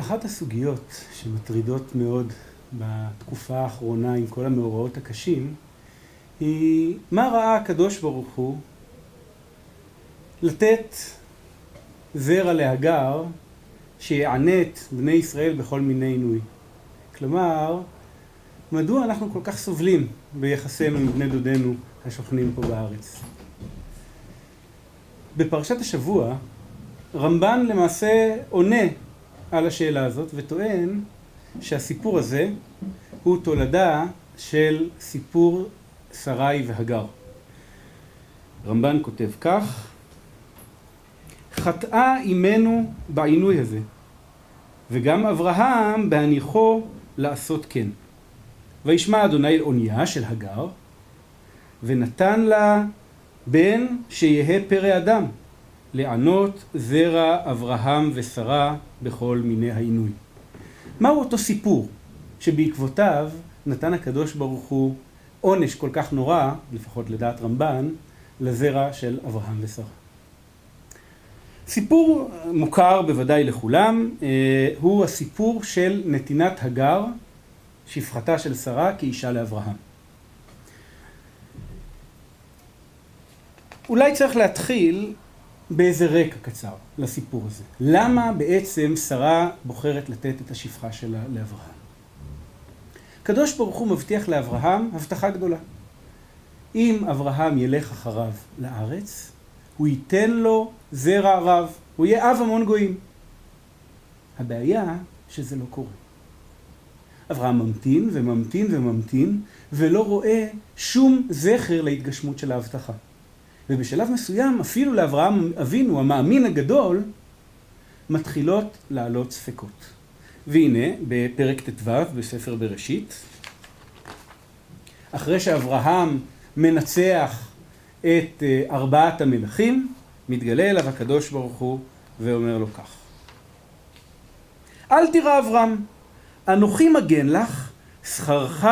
אחת הסוגיות שמטרידות מאוד בתקופה האחרונה עם כל המאורעות הקשים היא מה ראה הקדוש ברוך הוא לתת זרע להגר שיענה את בני ישראל בכל מיני עינוי. כלומר, מדוע אנחנו כל כך סובלים ביחסינו עם בני דודינו השוכנים פה בארץ? בפרשת השבוע רמב"ן למעשה עונה על השאלה הזאת וטוען שהסיפור הזה הוא תולדה של סיפור שרי והגר. רמב"ן כותב כך: חטאה אימנו בעינוי הזה, וגם אברהם בהניחו לעשות כן. וישמע אדוני אונייה של הגר, ונתן לה בן שיהא פרא אדם, לענות זרע אברהם ושרה בכל מיני העינוי. מהו אותו סיפור שבעקבותיו נתן הקדוש ברוך הוא עונש כל כך נורא, לפחות לדעת רמב"ן, לזרע של אברהם ושרה. סיפור מוכר בוודאי לכולם, אה, הוא הסיפור של נתינת הגר, שפחתה של שרה כאישה לאברהם. אולי צריך להתחיל באיזה רקע קצר לסיפור הזה. למה בעצם שרה בוחרת לתת את השפחה שלה לאברהם? הקדוש ברוך הוא מבטיח לאברהם הבטחה גדולה. אם אברהם ילך אחריו לארץ, הוא ייתן לו זרע רב, הוא יהיה אב המון גויים. הבעיה שזה לא קורה. אברהם ממתין וממתין וממתין, ולא רואה שום זכר להתגשמות של ההבטחה. ובשלב מסוים, אפילו לאברהם אבינו, המאמין הגדול, מתחילות לעלות ספקות. והנה, בפרק ט"ו בספר בראשית, אחרי שאברהם מנצח את אה, ארבעת המלכים, מתגלה אליו הקדוש ברוך הוא ואומר לו כך: אל תירא אברהם, אנוכי מגן לך, שכרך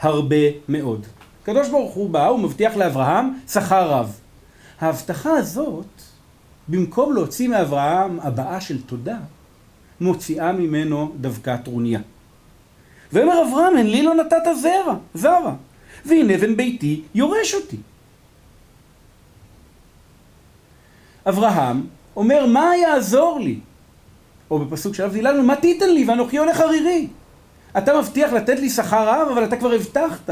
הרבה מאוד. הקדוש ברוך הוא בא, הוא מבטיח לאברהם שכר רב. ההבטחה הזאת, במקום להוציא מאברהם הבעה של תודה, מוציאה ממנו דווקא טרוניה. ואומר אברהם, הן לי לא נתת זרע, זרע, והנה בן ביתי יורש אותי. אברהם אומר, מה יעזור לי? או בפסוק שלב דילנו, מה תיתן לי ואנוכי הולך ערירי? אתה מבטיח לתת לי שכר רב, אבל אתה כבר הבטחת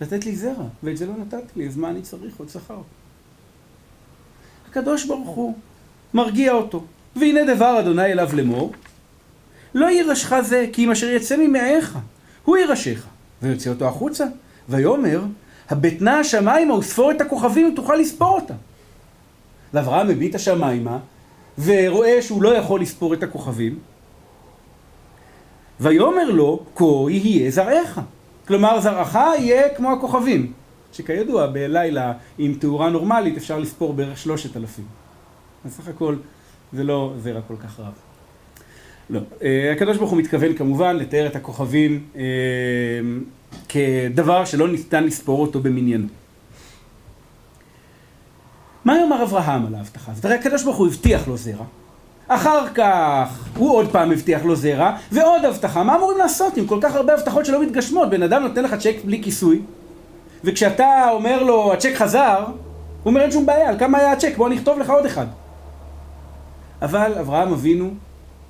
לתת לי זרע, ואת זה לא נתת לי, אז מה אני צריך עוד שכר? הקדוש ברוך הוא מרגיע אותו. והנה דבר אדוני אליו לאמור, לא יירשך זה, כי אם אשר יצא ממעיך, הוא יירשך. ויוצא אותו החוצה, ויאמר, הבטנה השמיימה וספור את הכוכבים ותוכל לספור אותם. ואברהם מביט השמיימה, ורואה שהוא לא יכול לספור את הכוכבים, ויאמר לו, כה יהיה זרעך. כלומר, זרעך יהיה כמו הכוכבים. שכידוע בלילה עם תאורה נורמלית אפשר לספור בערך שלושת אלפים. אז סך הכל זה לא זרע כל כך רב. לא. אה, הקדוש ברוך הוא מתכוון כמובן לתאר את הכוכבים אה, כדבר שלא ניתן לספור אותו במניינו. מה יאמר אברהם על ההבטחה הזאת? הרי הקדוש ברוך הוא הבטיח לו זרע, אחר כך הוא עוד פעם הבטיח לו זרע, ועוד הבטחה. מה אמורים לעשות עם כל כך הרבה הבטחות שלא מתגשמות? בן אדם נותן לך צ'ק בלי כיסוי, וכשאתה אומר לו, הצ'ק חזר, הוא אומר, אין שום בעיה, על כמה היה הצ'ק? בוא נכתוב לך עוד אחד. אבל אברהם אבינו,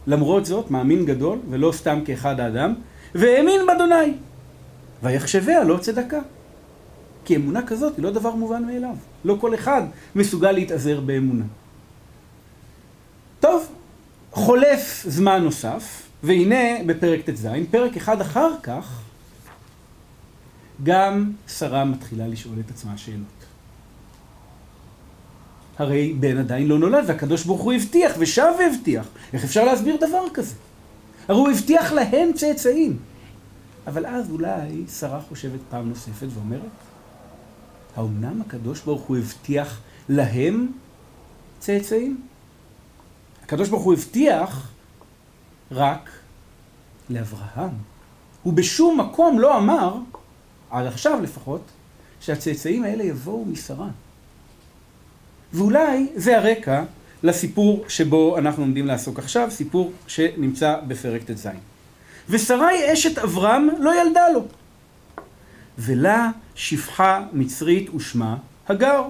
למרות זאת, מאמין גדול, ולא סתם כאחד האדם, והאמין באדוני. ויחשביה לא צדקה. כי אמונה כזאת היא לא דבר מובן מאליו. לא כל אחד מסוגל להתעזר באמונה. טוב, חולף זמן נוסף, והנה בפרק ט"ז, פרק אחד אחר כך, גם שרה מתחילה לשאול את עצמה שאלות. הרי בן עדיין לא נולד, והקדוש ברוך הוא הבטיח, ושב והבטיח. איך אפשר להסביר דבר כזה? הרי הוא הבטיח להם צאצאים. אבל אז אולי שרה חושבת פעם נוספת ואומרת, האומנם הקדוש ברוך הוא הבטיח להם צאצאים? הקדוש ברוך הוא הבטיח רק לאברהם. הוא בשום מקום לא אמר עד עכשיו לפחות, שהצאצאים האלה יבואו משרה. ואולי זה הרקע לסיפור שבו אנחנו עומדים לעסוק עכשיו, סיפור שנמצא בפרק ט"ז. ושרי אשת אברהם לא ילדה לו. ולה שפחה מצרית ושמה הגר.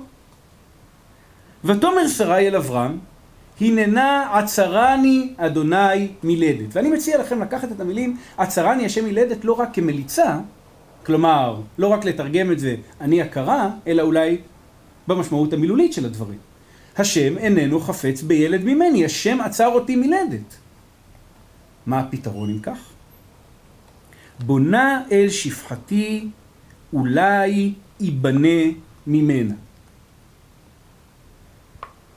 ותאמר שרי אל אברהם, הננה עצרני אדוני מילדת. ואני מציע לכם לקחת את המילים עצרני השם מילדת לא רק כמליצה, כלומר, לא רק לתרגם את זה אני הכרה, אלא אולי במשמעות המילולית של הדברים. השם איננו חפץ בילד ממני, השם עצר אותי מילדת. מה הפתרון אם כך? בונה אל שפחתי, אולי ייבנה ממנה.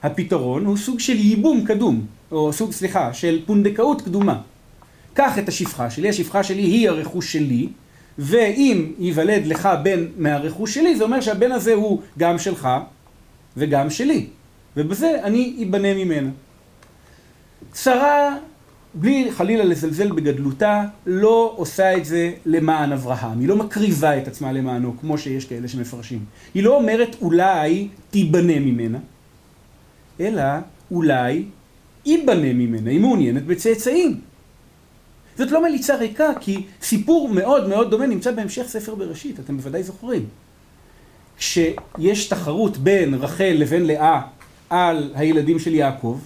הפתרון הוא סוג של ייבום קדום, או סוג, סליחה, של פונדקאות קדומה. קח את השפחה שלי, השפחה שלי היא הרכוש שלי, ואם ייוולד לך בן מהרכוש שלי, זה אומר שהבן הזה הוא גם שלך וגם שלי. ובזה אני אבנה ממנה. שרה, בלי חלילה לזלזל בגדלותה, לא עושה את זה למען אברהם. היא לא מקריבה את עצמה למענו, כמו שיש כאלה שמפרשים. היא לא אומרת אולי תיבנה ממנה, אלא אולי ייבנה ממנה, היא מעוניינת בצאצאים. זאת לא מליצה ריקה, כי סיפור מאוד מאוד דומה נמצא בהמשך ספר בראשית, אתם בוודאי זוכרים. כשיש תחרות בין רחל לבין לאה על הילדים של יעקב,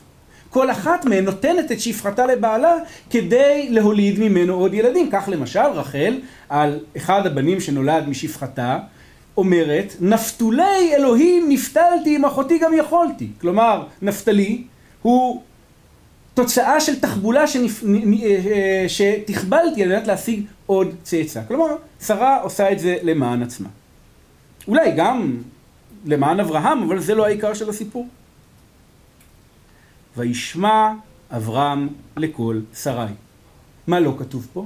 כל אחת מהן נותנת את שפחתה לבעלה כדי להוליד ממנו עוד ילדים. כך למשל רחל, על אחד הבנים שנולד משפחתה, אומרת, נפתולי אלוהים נפתלתי עם אחותי גם יכולתי. כלומר, נפתלי הוא תוצאה של תחבולה שנפ... אה, שתחבלתי על מנת להשיג עוד צאצא. כלומר, שרה עושה את זה למען עצמה. אולי גם למען אברהם, אבל זה לא העיקר של הסיפור. וישמע אברהם לכל שרי. מה לא כתוב פה?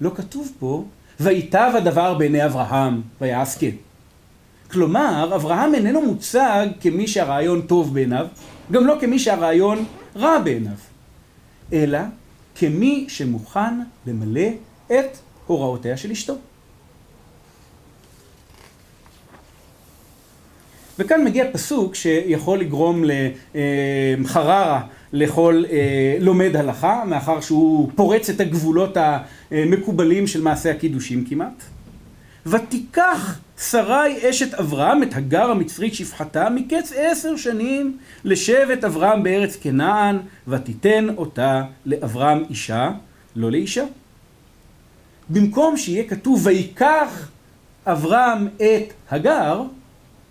לא כתוב פה, ויטב הדבר בעיני אברהם, ויעש כן. כלומר, אברהם איננו מוצג כמי שהרעיון טוב בעיניו, גם לא כמי שהרעיון רע בעיניו, אלא כמי שמוכן למלא את הוראותיה של אשתו. וכאן מגיע פסוק שיכול לגרום לחררה לכל אה, לומד הלכה, מאחר שהוא פורץ את הגבולות המקובלים של מעשה הקידושים כמעט. ותיקח שרי אשת אברהם את הגר המצרית שפחתה מקץ עשר שנים לשבט אברהם בארץ כנען ותיתן אותה לאברהם אישה, לא לאישה. במקום שיהיה כתוב ויקח אברהם את הגר,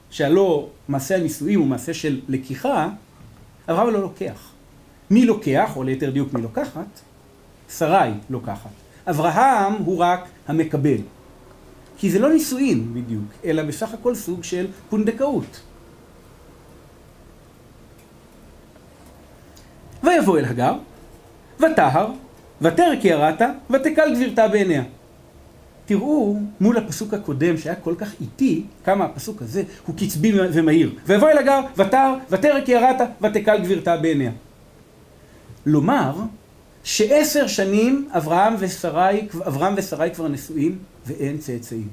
שהלא מעשה הנישואים הוא מעשה של לקיחה, אברהם לא לוקח. מי לוקח, או ליתר דיוק מי לוקחת? שרי לוקחת. אברהם הוא רק המקבל. כי זה לא נישואין בדיוק, אלא בסך הכל סוג של פונדקאות. ויבוא אל הגר, וטהר, ותרק ירתה, ותקל גבירתה בעיניה. תראו מול הפסוק הקודם שהיה כל כך איטי, כמה הפסוק הזה הוא קצבי ומהיר. ויבוא אל הגר, ותר, ותרק ירתה, ותקל גבירתה בעיניה. לומר שעשר שנים אברהם ושרי, אברהם ושרי כבר נשואים ואין צאצאים.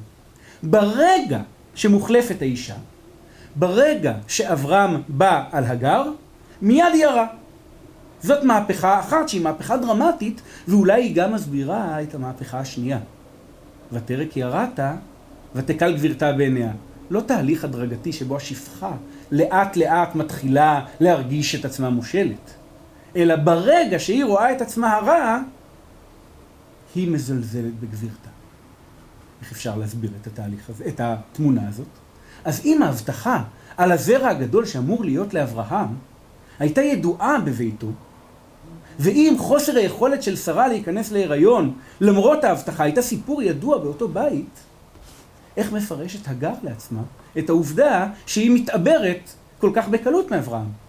ברגע שמוחלפת האישה, ברגע שאברהם בא על הגר, מיד ירה. זאת מהפכה אחת שהיא מהפכה דרמטית, ואולי היא גם מסבירה את המהפכה השנייה. ותרק ירתה, ותקל גבירתה בעיניה. לא תהליך הדרגתי שבו השפחה לאט לאט מתחילה להרגיש את עצמה מושלת, אלא ברגע שהיא רואה את עצמה הרע, היא מזלזלת בגבירתה. איך אפשר להסביר את התהליך הזה, את התמונה הזאת? אז אם ההבטחה על הזרע הגדול שאמור להיות לאברהם הייתה ידועה בביתו, ואם חוסר היכולת של שרה להיכנס להיריון, למרות ההבטחה, הייתה סיפור ידוע באותו בית, איך מפרשת הגר לעצמה את העובדה שהיא מתעברת כל כך בקלות מאברהם?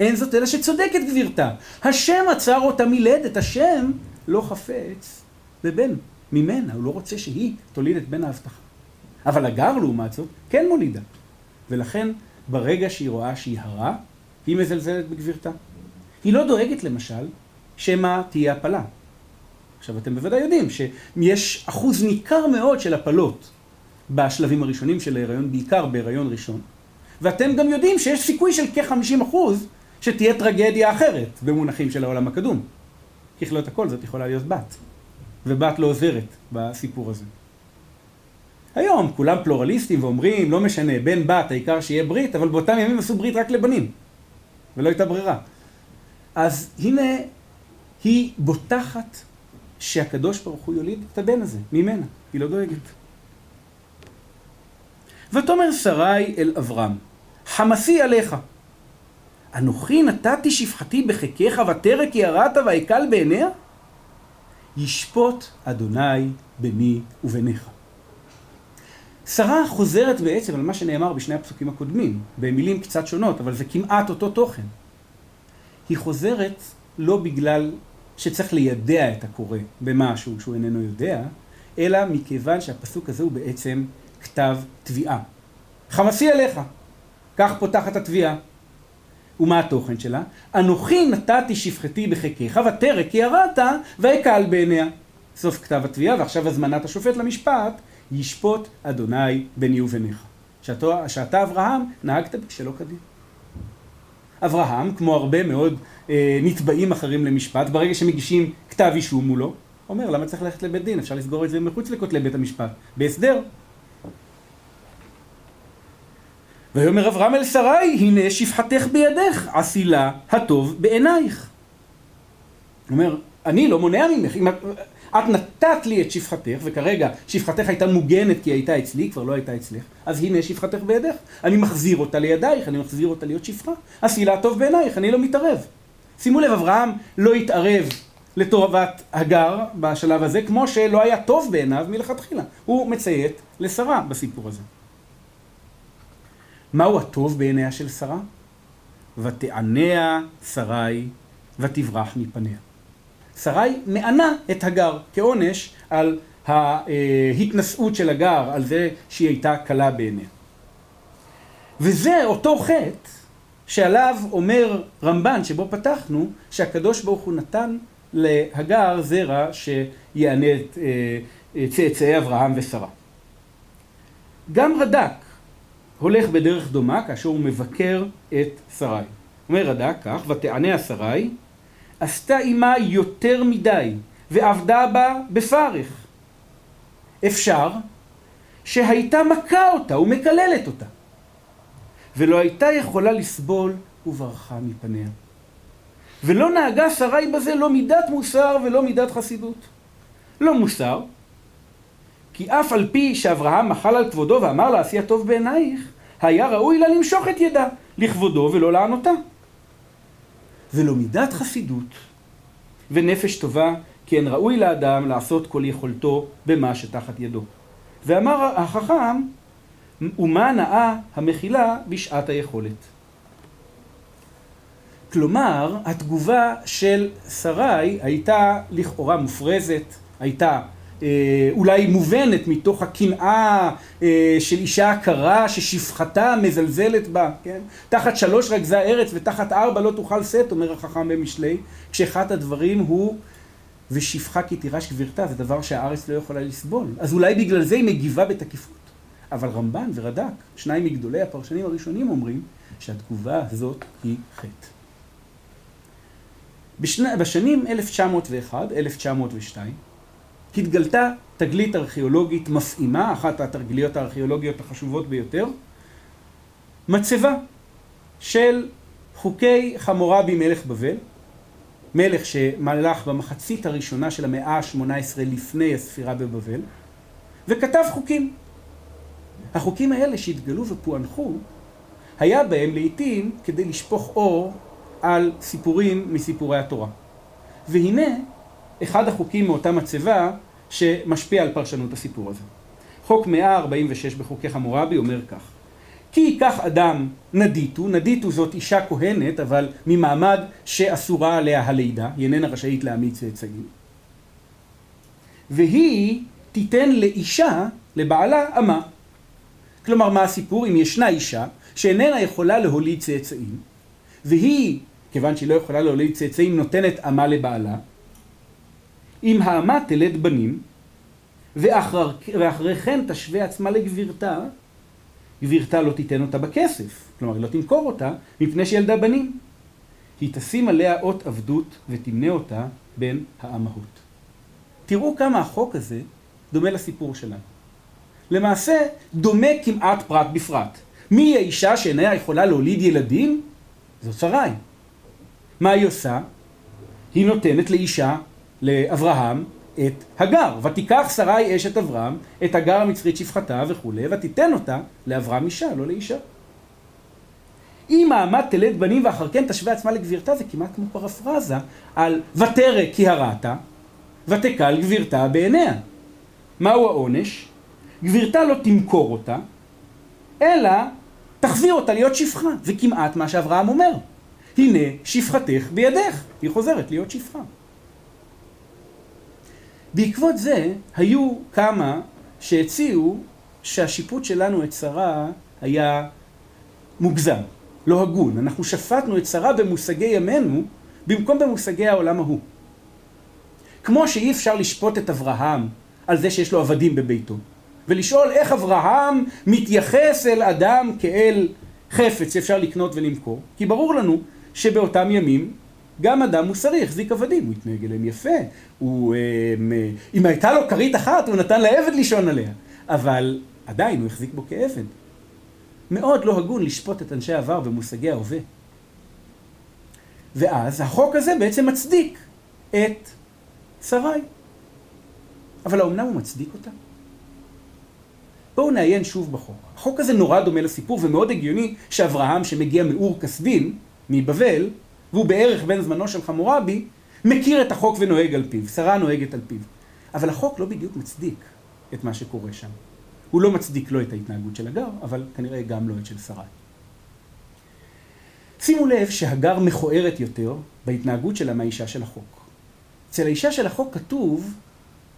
אין זאת אלא שצודקת גבירתה. השם עצר אותה מלדת, השם לא חפץ בבן ממנה, הוא לא רוצה שהיא תוליד את בן ההבטחה. אבל הגר לעומת זאת כן מולידה. ולכן ברגע שהיא רואה שהיא הרה, היא מזלזלת בגבירתה. היא לא דואגת למשל שמא תהיה הפלה. עכשיו אתם בוודאי יודעים שיש אחוז ניכר מאוד של הפלות בשלבים הראשונים של ההיריון, בעיקר בהיריון ראשון. ואתם גם יודעים שיש סיכוי של כ-50 אחוז שתהיה טרגדיה אחרת במונחים של העולם הקדום. ככלות הכל זאת יכולה להיות בת, ובת לא עוזרת בסיפור הזה. היום כולם פלורליסטים ואומרים, לא משנה, בן בת, העיקר שיהיה ברית, אבל באותם ימים עשו ברית רק לבנים, ולא הייתה ברירה. אז הנה, היא בוטחת שהקדוש ברוך הוא יוליד את הבן הזה, ממנה, היא לא דואגת. ותאמר שרי אל אברהם, חמסי עליך. אנוכי נתתי שפחתי בחיקך ותרא כי יראת ואקל בעיניה? ישפוט אדוני ביני וביניך. שרה חוזרת בעצם על מה שנאמר בשני הפסוקים הקודמים, במילים קצת שונות, אבל זה כמעט אותו תוכן. היא חוזרת לא בגלל שצריך לידע את הקורא במשהו שהוא איננו יודע, אלא מכיוון שהפסוק הזה הוא בעצם כתב תביעה. חמסי עליך, כך פותחת התביעה. ומה התוכן שלה? אנוכי נתתי שפחתי בחיקך ותרא כי יראת ואקל בעיניה. סוף כתב התביעה ועכשיו הזמנת השופט למשפט ישפוט אדוני ביני וביניך. שאתה אברהם נהגת שלא כדין. אברהם, כמו הרבה מאוד אה, נתבעים אחרים למשפט, ברגע שמגישים כתב אישום מולו, אומר למה צריך ללכת לבית דין, אפשר לסגור את זה מחוץ לכותלי בית המשפט, בהסדר. ויאמר אברהם אל שרי, הנה שפחתך בידך, עשי לה הטוב בעינייך. הוא אומר, אני לא מונע ממך, אם את, את נתת לי את שפחתך, וכרגע שפחתך הייתה מוגנת כי היא הייתה אצלי, כבר לא הייתה אצלך, אז הנה שפחתך בידך, אני מחזיר אותה לידייך, אני מחזיר אותה להיות שפחה, עשי לה הטוב בעינייך, אני לא מתערב. שימו לב, אברהם לא התערב לטובת הגר בשלב הזה, כמו שלא היה טוב בעיניו מלכתחילה. הוא מציית לשרה בסיפור הזה. מהו הטוב בעיניה של שרה? ותעניה שרי ותברח מפניה. שרי מענה את הגר כעונש על ההתנשאות של הגר, על זה שהיא הייתה קלה בעיניה. וזה אותו חטא שעליו אומר רמב"ן, שבו פתחנו, שהקדוש ברוך הוא נתן להגר זרע שיענה את אה, צאצאי אברהם ושרה. גם רד"ק הולך בדרך דומה כאשר הוא מבקר את שרי. אומר רד"ק כך, ותענה השרי, עשתה עמה יותר מדי, ועבדה בה בפרך. אפשר שהייתה מכה אותה ומקללת אותה, ולא הייתה יכולה לסבול וברחה מפניה. ולא נהגה שרי בזה לא מידת מוסר ולא מידת חסידות. לא מוסר, כי אף על פי שאברהם מחל על כבודו ואמר לה עשי הטוב בעינייך, היה ראוי לה למשוך את ידה לכבודו ולא לענותה. ולא מידת חסידות ונפש טובה, כי אין ראוי לאדם לעשות כל יכולתו במה שתחת ידו. ואמר החכם, ומה נאה המכילה בשעת היכולת. כלומר, התגובה של שרי הייתה לכאורה מופרזת, הייתה אולי מובנת מתוך הקנאה אה, של אישה עקרה ששפחתה מזלזלת בה, כן? תחת שלוש רגזה ארץ ותחת ארבע לא תוכל שאת, אומר החכם במשלי, כשאחד הדברים הוא ושפחה כי תירש גבירתה, זה דבר שהארץ לא יכולה לסבול. אז אולי בגלל זה היא מגיבה בתקיפות. אבל רמב"ן ורד"ק, שניים מגדולי הפרשנים הראשונים אומרים שהתגובה הזאת היא חטא. בשני, בשנים 1901-1902 התגלתה תגלית ארכיאולוגית מפעימה, אחת התגליות הארכיאולוגיות החשובות ביותר, מצבה של חוקי חמורבי מלך בבל, מלך שמלך במחצית הראשונה של המאה ה-18 לפני הספירה בבבל, וכתב חוקים. החוקים האלה שהתגלו ופוענחו, היה בהם לעיתים כדי לשפוך אור על סיפורים מסיפורי התורה. והנה, אחד החוקים מאותה מצבה שמשפיע על פרשנות הסיפור הזה. חוק 146 בחוקי חמורבי אומר כך: כי ייקח אדם נדיתו, נדיתו זאת אישה כהנת, אבל ממעמד שאסורה עליה הלידה, היא איננה רשאית להעמיד צאצאים, והיא תיתן לאישה, לבעלה, אמה. כלומר, מה הסיפור? אם ישנה אישה שאיננה יכולה להוליד צאצאים, והיא, כיוון שהיא לא יכולה להוליד צאצאים, נותנת אמה לבעלה, אם האמה תלד בנים, ואחר, ואחרי כן תשווה עצמה לגבירתה, גבירתה לא תיתן אותה בכסף, כלומר היא לא תמכור אותה, מפני שילדה בנים. היא תשים עליה אות עבדות ותמנה אותה בין האמהות. תראו כמה החוק הזה דומה לסיפור שלנו. למעשה דומה כמעט פרט בפרט. מי האישה שאיננה יכולה להוליד ילדים? זאת שרי. מה היא עושה? היא נותנת לאישה, לאברהם, את הגר. ותיקח שרי אשת אברהם, את הגר המצרית שפחתה וכולי, ותיתן אותה לאברהם אישה, לא לאישה. אם מעמד תלד בנים ואחר כן תשווה עצמה לגבירתה, זה כמעט כמו פרפרזה על ותרא כי הרעת, ותקל גבירתה בעיניה. מהו העונש? גבירתה לא תמכור אותה, אלא תחזיר אותה להיות שפחה. זה כמעט מה שאברהם אומר. הנה שפחתך בידך. היא חוזרת להיות שפחה. בעקבות זה היו כמה שהציעו שהשיפוט שלנו את שרה היה מוגזם, לא הגון. אנחנו שפטנו את שרה במושגי ימינו במקום במושגי העולם ההוא. כמו שאי אפשר לשפוט את אברהם על זה שיש לו עבדים בביתו, ולשאול איך אברהם מתייחס אל אדם כאל חפץ שאפשר לקנות ולמכור, כי ברור לנו שבאותם ימים גם אדם מוסרי החזיק עבדים, הוא התנהג אליהם יפה, הוא, אה, אם הייתה לו כרית אחת הוא נתן לעבד לישון עליה, אבל עדיין הוא החזיק בו כעבד. מאוד לא הגון לשפוט את אנשי העבר במושגי ההווה. ואז החוק הזה בעצם מצדיק את שרי. אבל האומנם הוא מצדיק אותה? בואו נעיין שוב בחוק. החוק הזה נורא דומה לסיפור ומאוד הגיוני שאברהם שמגיע מאור כסדים, מבבל, והוא בערך בן זמנו של חמורבי, מכיר את החוק ונוהג על פיו, שרה נוהגת על פיו. אבל החוק לא בדיוק מצדיק את מה שקורה שם. הוא לא מצדיק לא את ההתנהגות של הגר, אבל כנראה גם לא את של שרה. שימו לב שהגר מכוערת יותר בהתנהגות שלה מהאישה של החוק. אצל האישה של החוק כתוב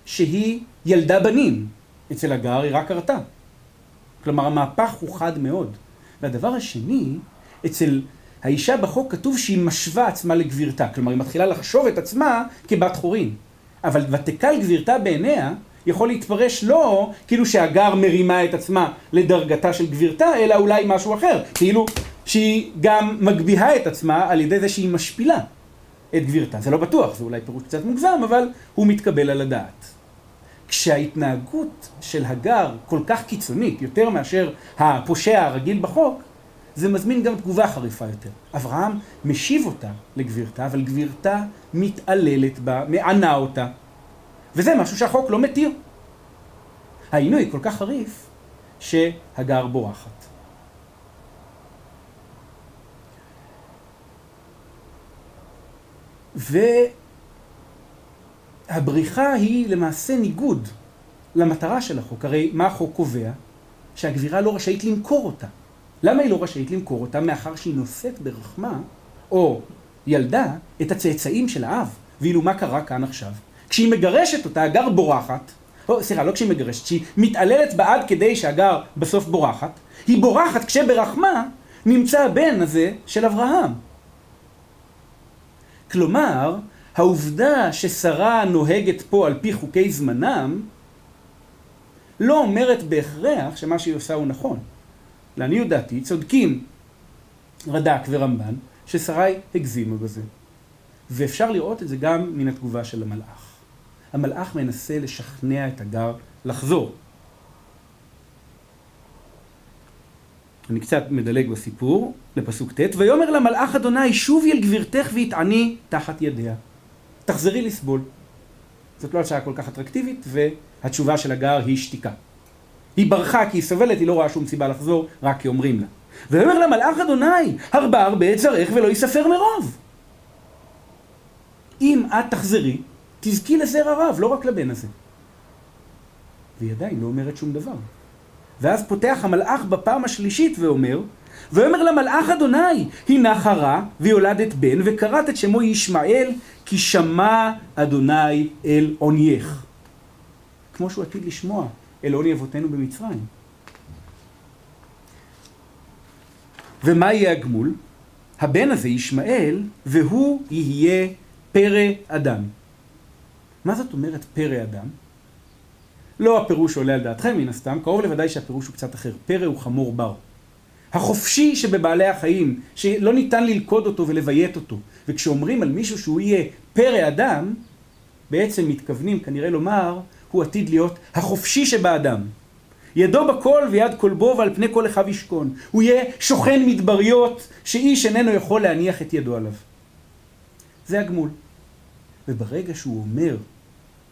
שהיא ילדה בנים, אצל הגר היא רק הרתה. כלומר המהפך הוא חד מאוד. והדבר השני, אצל האישה בחוק כתוב שהיא משווה עצמה לגבירתה, כלומר היא מתחילה לחשוב את עצמה כבת חורין. אבל ותקל גבירתה בעיניה יכול להתפרש לא כאילו שהגר מרימה את עצמה לדרגתה של גבירתה, אלא אולי משהו אחר, כאילו שהיא גם מגביהה את עצמה על ידי זה שהיא משפילה את גבירתה. זה לא בטוח, זה אולי פירוש קצת מוגזם, אבל הוא מתקבל על הדעת. כשההתנהגות של הגר כל כך קיצונית, יותר מאשר הפושע הרגיל בחוק, זה מזמין גם תגובה חריפה יותר. אברהם משיב אותה לגבירתה, אבל גבירתה מתעללת בה, מענה אותה. וזה משהו שהחוק לא מתיר. העינוי כל כך חריף, שהגר בורחת. והבריחה היא למעשה ניגוד למטרה של החוק. הרי מה החוק קובע? שהגבירה לא רשאית למכור אותה. למה היא לא רשאית למכור אותה? מאחר שהיא נושאת ברחמה, או ילדה, את הצאצאים של האב. ואילו מה קרה כאן עכשיו? כשהיא מגרשת אותה, הגר בורחת, או סליחה, לא כשהיא מגרשת, כשהיא מתעללת בה עד כדי שהגר בסוף בורחת, היא בורחת כשברחמה נמצא הבן הזה של אברהם. כלומר, העובדה ששרה נוהגת פה על פי חוקי זמנם, לא אומרת בהכרח שמה שהיא עושה הוא נכון. לעניות דעתי, צודקים רד"ק ורמב"ן, ששרי הגזימו בזה. ואפשר לראות את זה גם מן התגובה של המלאך. המלאך מנסה לשכנע את הגר לחזור. אני קצת מדלג בסיפור, לפסוק ט', ויאמר למלאך אדוני שובי אל גבירתך והתעני תחת ידיה. תחזרי לסבול. זאת לא הצעה כל כך אטרקטיבית, והתשובה של הגר היא שתיקה. היא ברחה כי היא סובלת, היא לא רואה שום סיבה לחזור, רק כי אומרים לה. ויאמר למלאך אדוני, הרבה הרבה זרעך ולא יספר מרוב. אם את תחזרי, תזכי לזרע רב, לא רק לבן הזה. והיא עדיין לא אומרת שום דבר. ואז פותח המלאך בפעם השלישית ואומר, ויאמר למלאך אדוני, הנה חרה ויולדת בן, וקראת את שמו ישמעאל, כי שמע אדוני אל עונייך. כמו שהוא עתיד לשמוע אל עוני אבותינו במצרים. ומה יהיה הגמול? הבן הזה ישמעאל, והוא יהיה פרא אדם. מה זאת אומרת פרא אדם? לא הפירוש עולה על דעתכם מן הסתם, קרוב לוודאי שהפירוש הוא קצת אחר. פרא הוא חמור בר. החופשי שבבעלי החיים, שלא ניתן ללכוד אותו ולביית אותו. וכשאומרים על מישהו שהוא יהיה פרא אדם, בעצם מתכוונים כנראה לומר, הוא עתיד להיות החופשי שבאדם. ידו בכל ויד כל בו ועל פני כל אחיו ישכון. הוא יהיה שוכן מדבריות שאיש איננו יכול להניח את ידו עליו. זה הגמול. וברגע שהוא אומר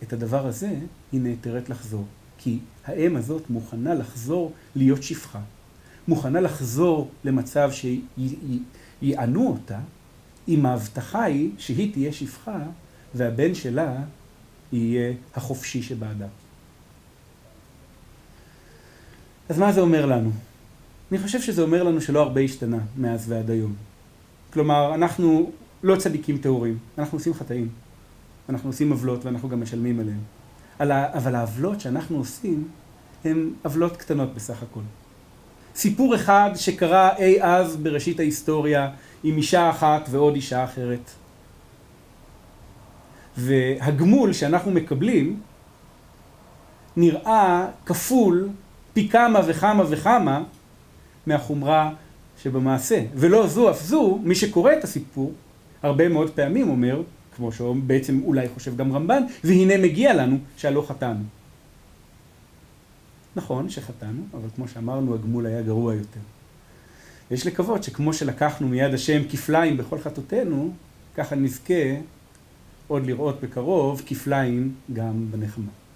את הדבר הזה, היא נעתרת לחזור. כי האם הזאת מוכנה לחזור להיות שפחה. מוכנה לחזור למצב שיענו אותה, אם ההבטחה היא שהיא תהיה שפחה והבן שלה יהיה החופשי שבאדם. אז מה זה אומר לנו? אני חושב שזה אומר לנו שלא הרבה השתנה מאז ועד היום. כלומר, אנחנו לא צדיקים טהורים, אנחנו עושים חטאים. אנחנו עושים עוולות ואנחנו גם משלמים עליהן. אבל העוולות שאנחנו עושים הן עוולות קטנות בסך הכל. סיפור אחד שקרה אי אז בראשית ההיסטוריה עם אישה אחת ועוד אישה אחרת. והגמול שאנחנו מקבלים נראה כפול פי כמה וכמה וכמה מהחומרה שבמעשה. ולא זו אף זו, מי שקורא את הסיפור הרבה מאוד פעמים אומר, כמו שבעצם אולי חושב גם רמב"ן, והנה מגיע לנו שהלא חטאנו. נכון שחטאנו, אבל כמו שאמרנו, הגמול היה גרוע יותר. יש לקוות שכמו שלקחנו מיד השם כפליים בכל חטאותינו, ככה נזכה עוד לראות בקרוב כפליים גם בנחמה.